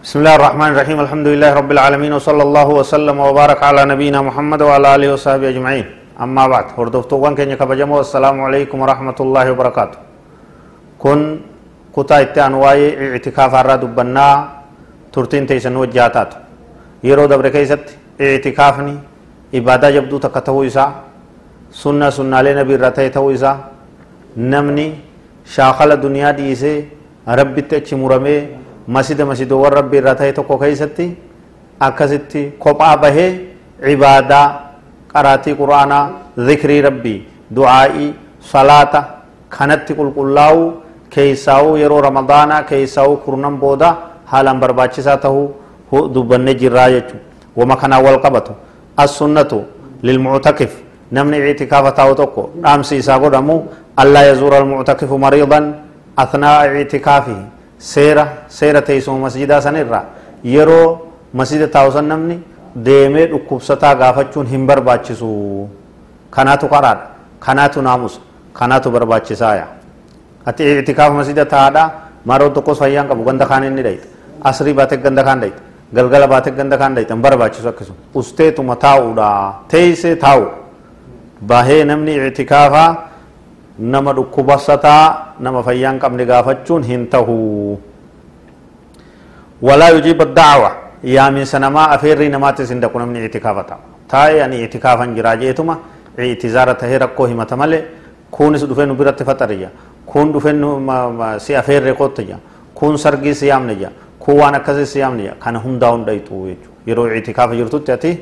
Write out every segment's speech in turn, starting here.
بسم الله الرحمن الرحيم الحمد لله رب العالمين وصلى الله وسلم وبارك على نبينا محمد وعلى اله وصحبه اجمعين اما بعد هردفتوغان كينيا كبجمو السلام عليكم ورحمه الله وبركاته كن كتا اتان واي اعتكاف الرا دبنا ترتين تيسن وجاتات يرو دبر كيست اعتكافني عباده جبدو تكتو يسا سنة سنة لنبي رتي تو يسا نمني شاخل دنيا ديسه ربي تچ مرمه masida masidoowwan rabbi irraa ta'e tokko keeysatti akkasitti kophaa bahee cibaadaa qaraatii quraanaa zikrii rabbii du'aa'ii salaata kanatti qulqullaa'u keeysaa'u yeroo ramadaanaa keeysaa'u kurnan booda haalaan barbaachisaa tahuu dubbannee jirraa jechu wama kanaan wal qabatu assunnatu lilmuctakif namni ictikaafa taa'u tokko dhaamsi isaa godhamu allaa yazuura almuctakifu mariidan athnaa'a ictikaafihi seera seera teessuma masjidaa sanirraa yeroo masjida taa'usan namni deemee dhukkubsataa gaafachuun hin barbaachisu kanaatu qaraadha kanaatu naamusa kanaatu barbaachisaaya ati itikaafa masjida taa'adha maroo tokkos fayyaan qabu ganda kaan inni dhayita asrii baate ganda kaan dhayita galgala baate ganda kaan dhayita hin barbaachisu akkasuma usteetuma taa'uudha teessee taa'u bahee namni itikaafaa nama dhukkubasataa nama fayyaan qabne gaafachuun hin tahu walaa yujiib dacwa yaaminsa namaa afeerrii namaatis hin daqu namni itikaafata taa'e ani itikaafan jiraa jeetuma itizaara tahee rakkoo himata malee kunis dhufee nu biratti faxariyya kun dhufee si afeerre qottayya kun sargii si yaamne jaa kun waan akkasii si yaamne jaa kana hundaa hundaytu jechuudha yeroo itikaafa jirtutti ati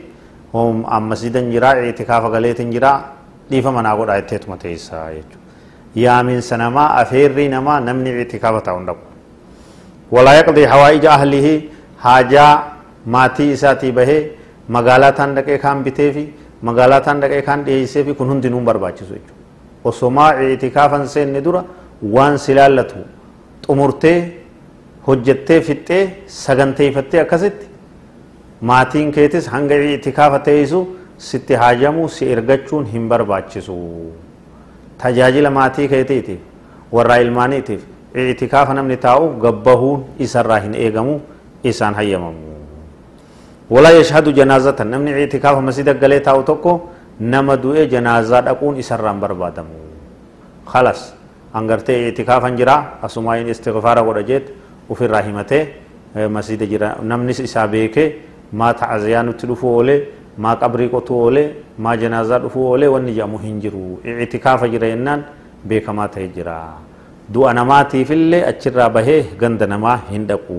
masjidan jiraa itikaafa galeetin jiraa dhiifa manaa godhaa jetteetuma teessaa jechuudha yaaminsa namaa afeerrii namaa namni itikafa ta'u hin dhabu walaa yaqdii hawaa'ija ahlihi haajaa maatii isaatii bahee magaalaa taan dhaqee kaan bitee fi magaalaa taan dhaqee kaan dhiyeessee fi kun hundinuu barbaachisu jechuudha osomaa itikaafan seenne dura waan si laallatu xumurtee hojjettee fixxee saganteeffattee akkasitti maatiin keetis hanga itikaafa teessu sitti haajamuu si ergachuun hin barbaachisu. tajaajila maatii keetiitiif warraa ilmaaniitiif itikaafa namni taa'u gabbahuun isarraa hin eegamu isaan hayyamamu. Walaa yashhadu janaazatan namni itikaafa masjida galee taa'u tokko nama du'e janaazaa dhaquun isarraan barbaadamu. Khalas angartee itikaafan jira asumaayin istighfaara godha jeet ufirraa himatee masjida jira. Namnis isaa beekee maa ta'aziyaa nutti dhufuu oolee maa qabrii qotuu oolee maa janaazaa dhufuu oolee wanni jedhamu hin jiru. Itikaafa jira jennaan beekamaa ta'e jira. Du'a namaatiifillee achirraa bahee ganda namaa hin dhaqu.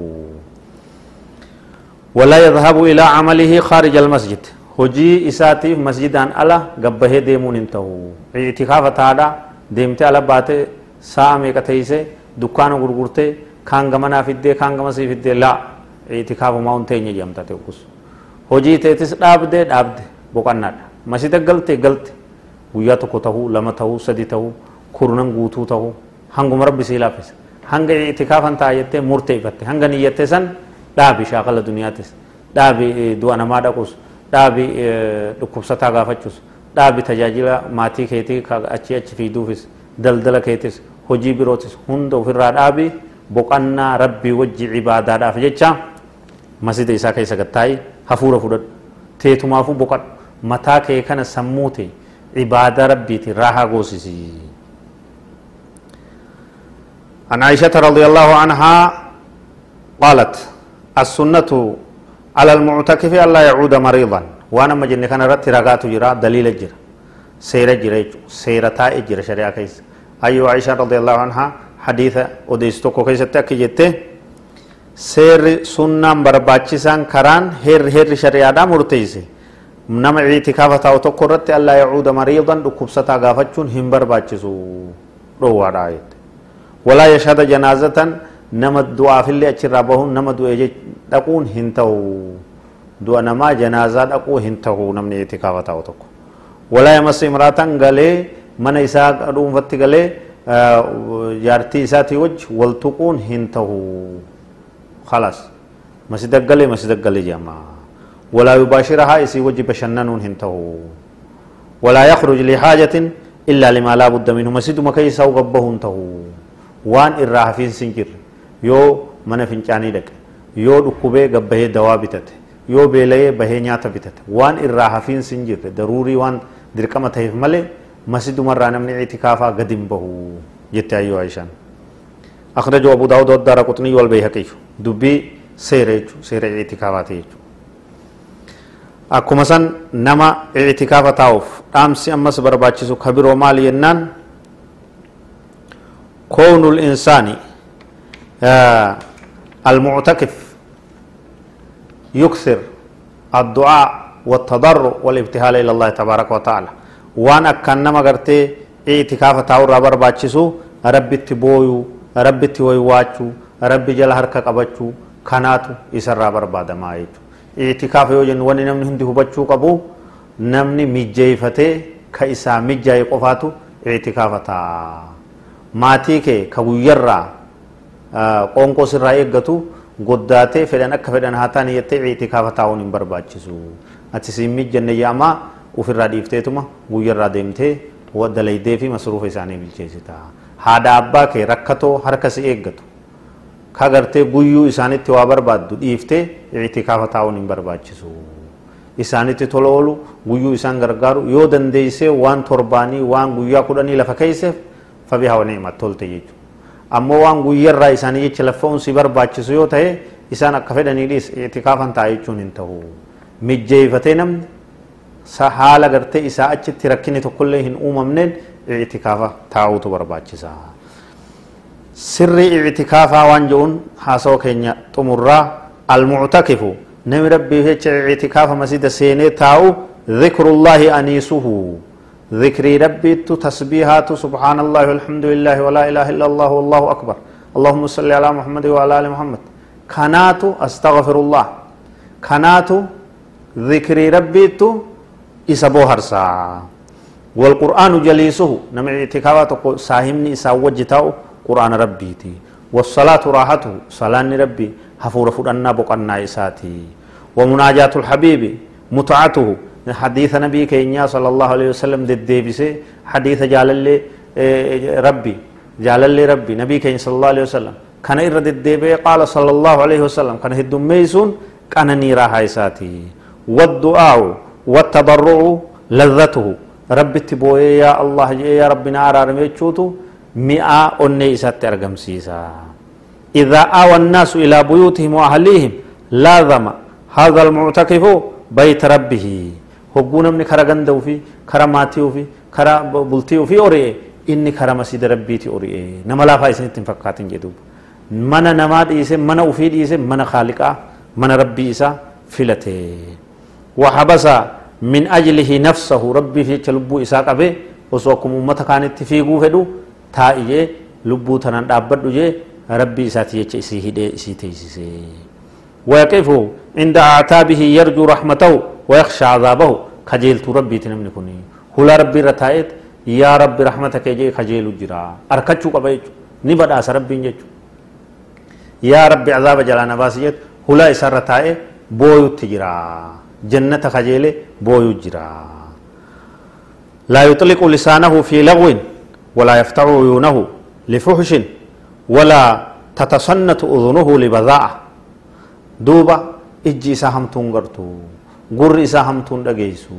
Walaa yadhabu ilaa camalihi khaarija almasjid hojii isaatiif masjidaan ala gabbahee deemuun hin ta'u. Itikaafa taadha deemtee ala baate sa'a meeqa teeyse dukkaana gurgurtee kaan gama naa fiddee kaan gama fiddee laa itikaafumaa hun teenye jedhamta ta'e kusu. Hojii teetis dhaabdee dhaabde boqannaadha masjida galte galte guyyaa tokko tahuu lama tahuu sadi tahuu kurnan guutuu tahuu hanguma rabbi sii laaffise hanga itikaafan ta'a jettee murteeffatte hanga niyyatte san dhaabi shaakala duniyaatis dhaabi du'a namaa dhaqus dhaabi dhukkubsataa gaafachus dhaabi tajaajila maatii keetii achi achi fiiduufis daldala keetis hojii birootis hunda ofirraa dhaabi boqannaa rabbii wajji cibaadaadhaaf jecha masjida isaa keessa gattaayi hafuura fudhadhu. Teetumaafuu boqadhu. Mataa kee kana sammuu ta'e عبادة ربي راها قوسسي عن عائشة رضي الله عنها قالت السنة على المعتكف ألا يعود مريضا وأنا ما جن كان رت رغات جرا دليل جرا سير جرا سير تا جرا شريعة كيس أيو عائشة رضي الله عنها حديث وديستو كو كيس جته seerri sunnaan barbaachisaan karaan heerri heerri shari'aadhaa murteeyse nama itikaafa taa'u tokko irratti allaa yacuuda mariidan dhukkubsataa gaafachuun hin barbaachisu dhoowwaadha jette walaa yashhada janaazatan nama du'aafillee achirraa bahuun nama du'e dhaquun hin ta'u du'a namaa janaazaa dhaquu hin ta'u namni itikaafa taa'u tokko walaa yamassu imraatan galee mana isaa dhuunfatti galee jaartii isaatii wajji wal tuquun hin ta'u خلاص مسجد قلي مسجد قلي جماعة ولا يباشرها يسي وجه بشننون هنته ولا يخرج لحاجة إلا لما لا بد منه مسجد مكيسا وغبه هنته وان إراها في سنجر يو من فنجاني لك gabbahee dawaa bitate yoo beela'ee bahee nyaata bitate waan irraa hafiinsi hin jirre daruurii waan dirqama ta'eef malee masjidumarraa namni itikaafaa gadi hin bahu jette ayyoo Aishaan. أخرجه أبو داود والدار قطني والبيهقي دبي سير سير اعتكافات akkuma san nama ictikaafa taa'uuf dhaamsi ammas barbaachisu kabiroo maali yennaan كون الإنسان المعتكف يكثر الدعاء والتضرع والابتهال إلى الله تبارك وتعالى وأنا كان نما قرتي اعتكاف تاور رابر باتشسو ربي تبويو ربي ربي rabbi jala harka qabachuu kanaatu isarraa barbaadamaa jechuudha itikaaf yoo jennu wanni namni hundi hubachuu qabu namni mijjeeyfatee ka isaa mijjaa'e qofaatu itikaafa ta'a maatii kee ka guyyarraa qoonqoo irraa eeggatu goddaatee fedhan akka fedhan haa ta'an jettee itikaafa taa'uun hin barbaachisu ati siin mijjanne yaamaa ofirraa dhiifteetuma guyyarraa deemtee dalaydee fi masruufa isaanii bilcheessita haadha abbaa kee rakkatoo harka si eeggatu. Barbaaddu dhiiftee itikaafa taa'uun hin barbaachisu isaanitti tola oolu guyyuu isaan gargaaru yoo dandeessee waan torbaanii waan guyyaa kudhanii lafa keeyseef fabihaa wa ni'mat tolte jechuudha ammoo waan guyyarraa isaanii jecha laffa'uun si barbaachisu yoo ta'e isaan akka fedhaniidhis itikaafan ta'a jechuun hin ta'u mijjeeyfatee namni haala gartee isaa achitti rakkini tokkollee hin uumamneen itikaafa taa'uutu barbaachisa sirri itikaafaa waan je'uun haasawaa keenya xumurraa almuctakifu nami rabbii jecha itikaafa masjida seenee taa'u dhikrullaahi aniisuhu. ذكري ربي تسبيحات سبحان الله والحمد لله ولا إله إلا الله والله أكبر اللهم صل على محمد وعلى آل محمد كنات أستغفر الله كنات ذكري ربي إسابو هرسا والقرآن جليسه نمع اعتكافات ساهمني إسا وجتاو قرآن ربيتي والصلاة راحته صلاة ربي حفور فرنا بقنا إساتي. ومناجات الحبيب متعته. حديث نبي كينيا صلى الله عليه وسلم دديبسه حديث جالله ربي. جالله ربي. نبي كينيا صلى الله عليه وسلم. كان إرد الديبه قال صلى الله عليه وسلم كان هدميسون كان نيرا هايساتي والدعاء والتضرع لذته. ربي تبوي يا الله يا ربنا أرارمي تشوتو أني إسات أرقم سيسا إذا آوى الناس إلى بيوتهم وأهليهم لازم هذا المعتكف بيت ربه namni kara ganda ofii kara maatii ofii kara bultii ofii ori'e inni kara masjida rabbiiti ori'e nama laafaa isinitti hin fakkaatin jedhu mana namaa dhiise mana ofii dhiise mana khaaliqaa mana rabbii isaa filate wahabasa min ajlihi nafsahu rabbii fi jecha lubbuu isaa qabee osoo akkuma ummata kaanitti fiiguu fedhu taa'i jee lubbuu tanaan dhaabbadhu jee rabbii isaati jecha isii hidhee isii teessise ويقف عند أعتابه يرجو رحمته ويخشى عذابه خجيلت ربي تنمني كوني هلا ربي رتايت يا ربي رحمتك يجي خجيل جرا أركتشو قبيت نبدا ربي نجتشو يا ربي عذاب جلانا باسيت هلا إسر رتايت بويو تجرا جنة خجيل بويو جرا لا يطلق لسانه في لغو ولا يفتح عيونه لفحش ولا تتصنت أذنه لبذاءة دوبا إجي قرتو gurri isaa hamtuun dhageessu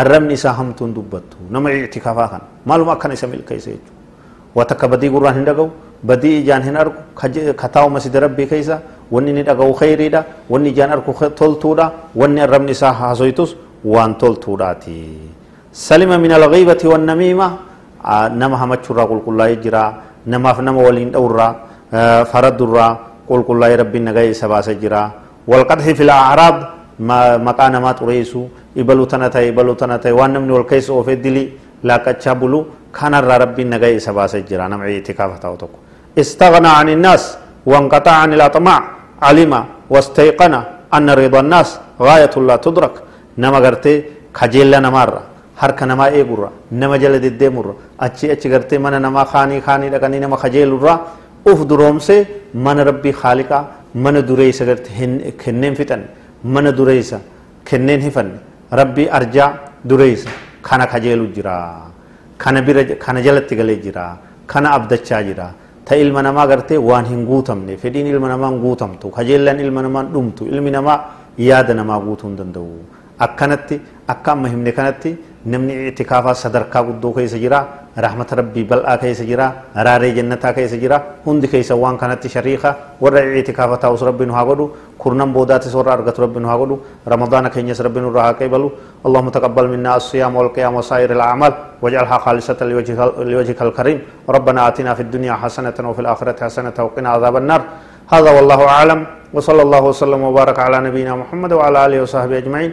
arrabni isaa hamtuun dubbattu nama ictikaafaa kana maaluma akkana isa milkeessa jechuudha waan takka badii gurraan hin dhaga'u badii ijaan hin argu ka taa'u masjida rabbii keessa wanni inni dhaga'u khayriidha wanni ijaan argu toltuudha wanni arrabni isaa haasoytus waan toltuudhaati salima min alghiibati wannamiima nama hamachuurraa qulqullaa'ee jira namaaf nama waliin dha'urraa faradurraa qulqullaa'ee rabbiin nagaya isa baasa jira walqadhi fil acraab maqaa namaa xureessu ibaluu tana ta'e ibaluu tana ta'e waan namni wal keessa oofee dilii laaqachaa bulu kanarraa rabbiin nagaya isa baasee jira nama itikaafa ta'u tokko استغنى عن الناس وانقطع عن الأطماع علم واستيقن أن رضا الناس غاية لا تدرك نما غرتي خجيل harka namaa eegurra nama jala deddeemurra achi achi gartee mana namaa kaanii kaanii dhaqanii nama kajeelurraa uf duroomsee mana rabbii haaliqaa mana dureessa garte kenneen fixan mana dureessa kenneen hifanne rabbii arjaa dureessa kana kajeelu jira kana bira kana jalatti galee jira kana abdachaa jira ta ilma namaa gartee waan hin guutamne fedhiin ilma namaa guutamtu kajeellaan ilma namaa dhumtu ilmi namaa yaada namaa guutuu hin danda'u akkanatti akka amma himne kanatti namni itikaafaa sadarkaa guddoo keessa jira rahmata rabbii bal'aa keessa jira raaree jannataa keessa jira hundi keessa waan kanatti shariika warra itikaafa taa'us rabbi nu haa godhu kurnan boodaatis warra argatu rabbi nu haa godhu ramadaana keenyas rabbi nu irraa haa qeebalu اللهم تقبل منا الصيام والقيام وسائر الأعمال واجعلها خالصة لوجهك الكريم ربنا آتنا في الدنيا حسنة وفي الآخرة حسنة وقنا عذاب النار هذا والله أعلم وصلى الله وسلم وبارك على نبينا محمد وعلى آله وصحبه أجمعين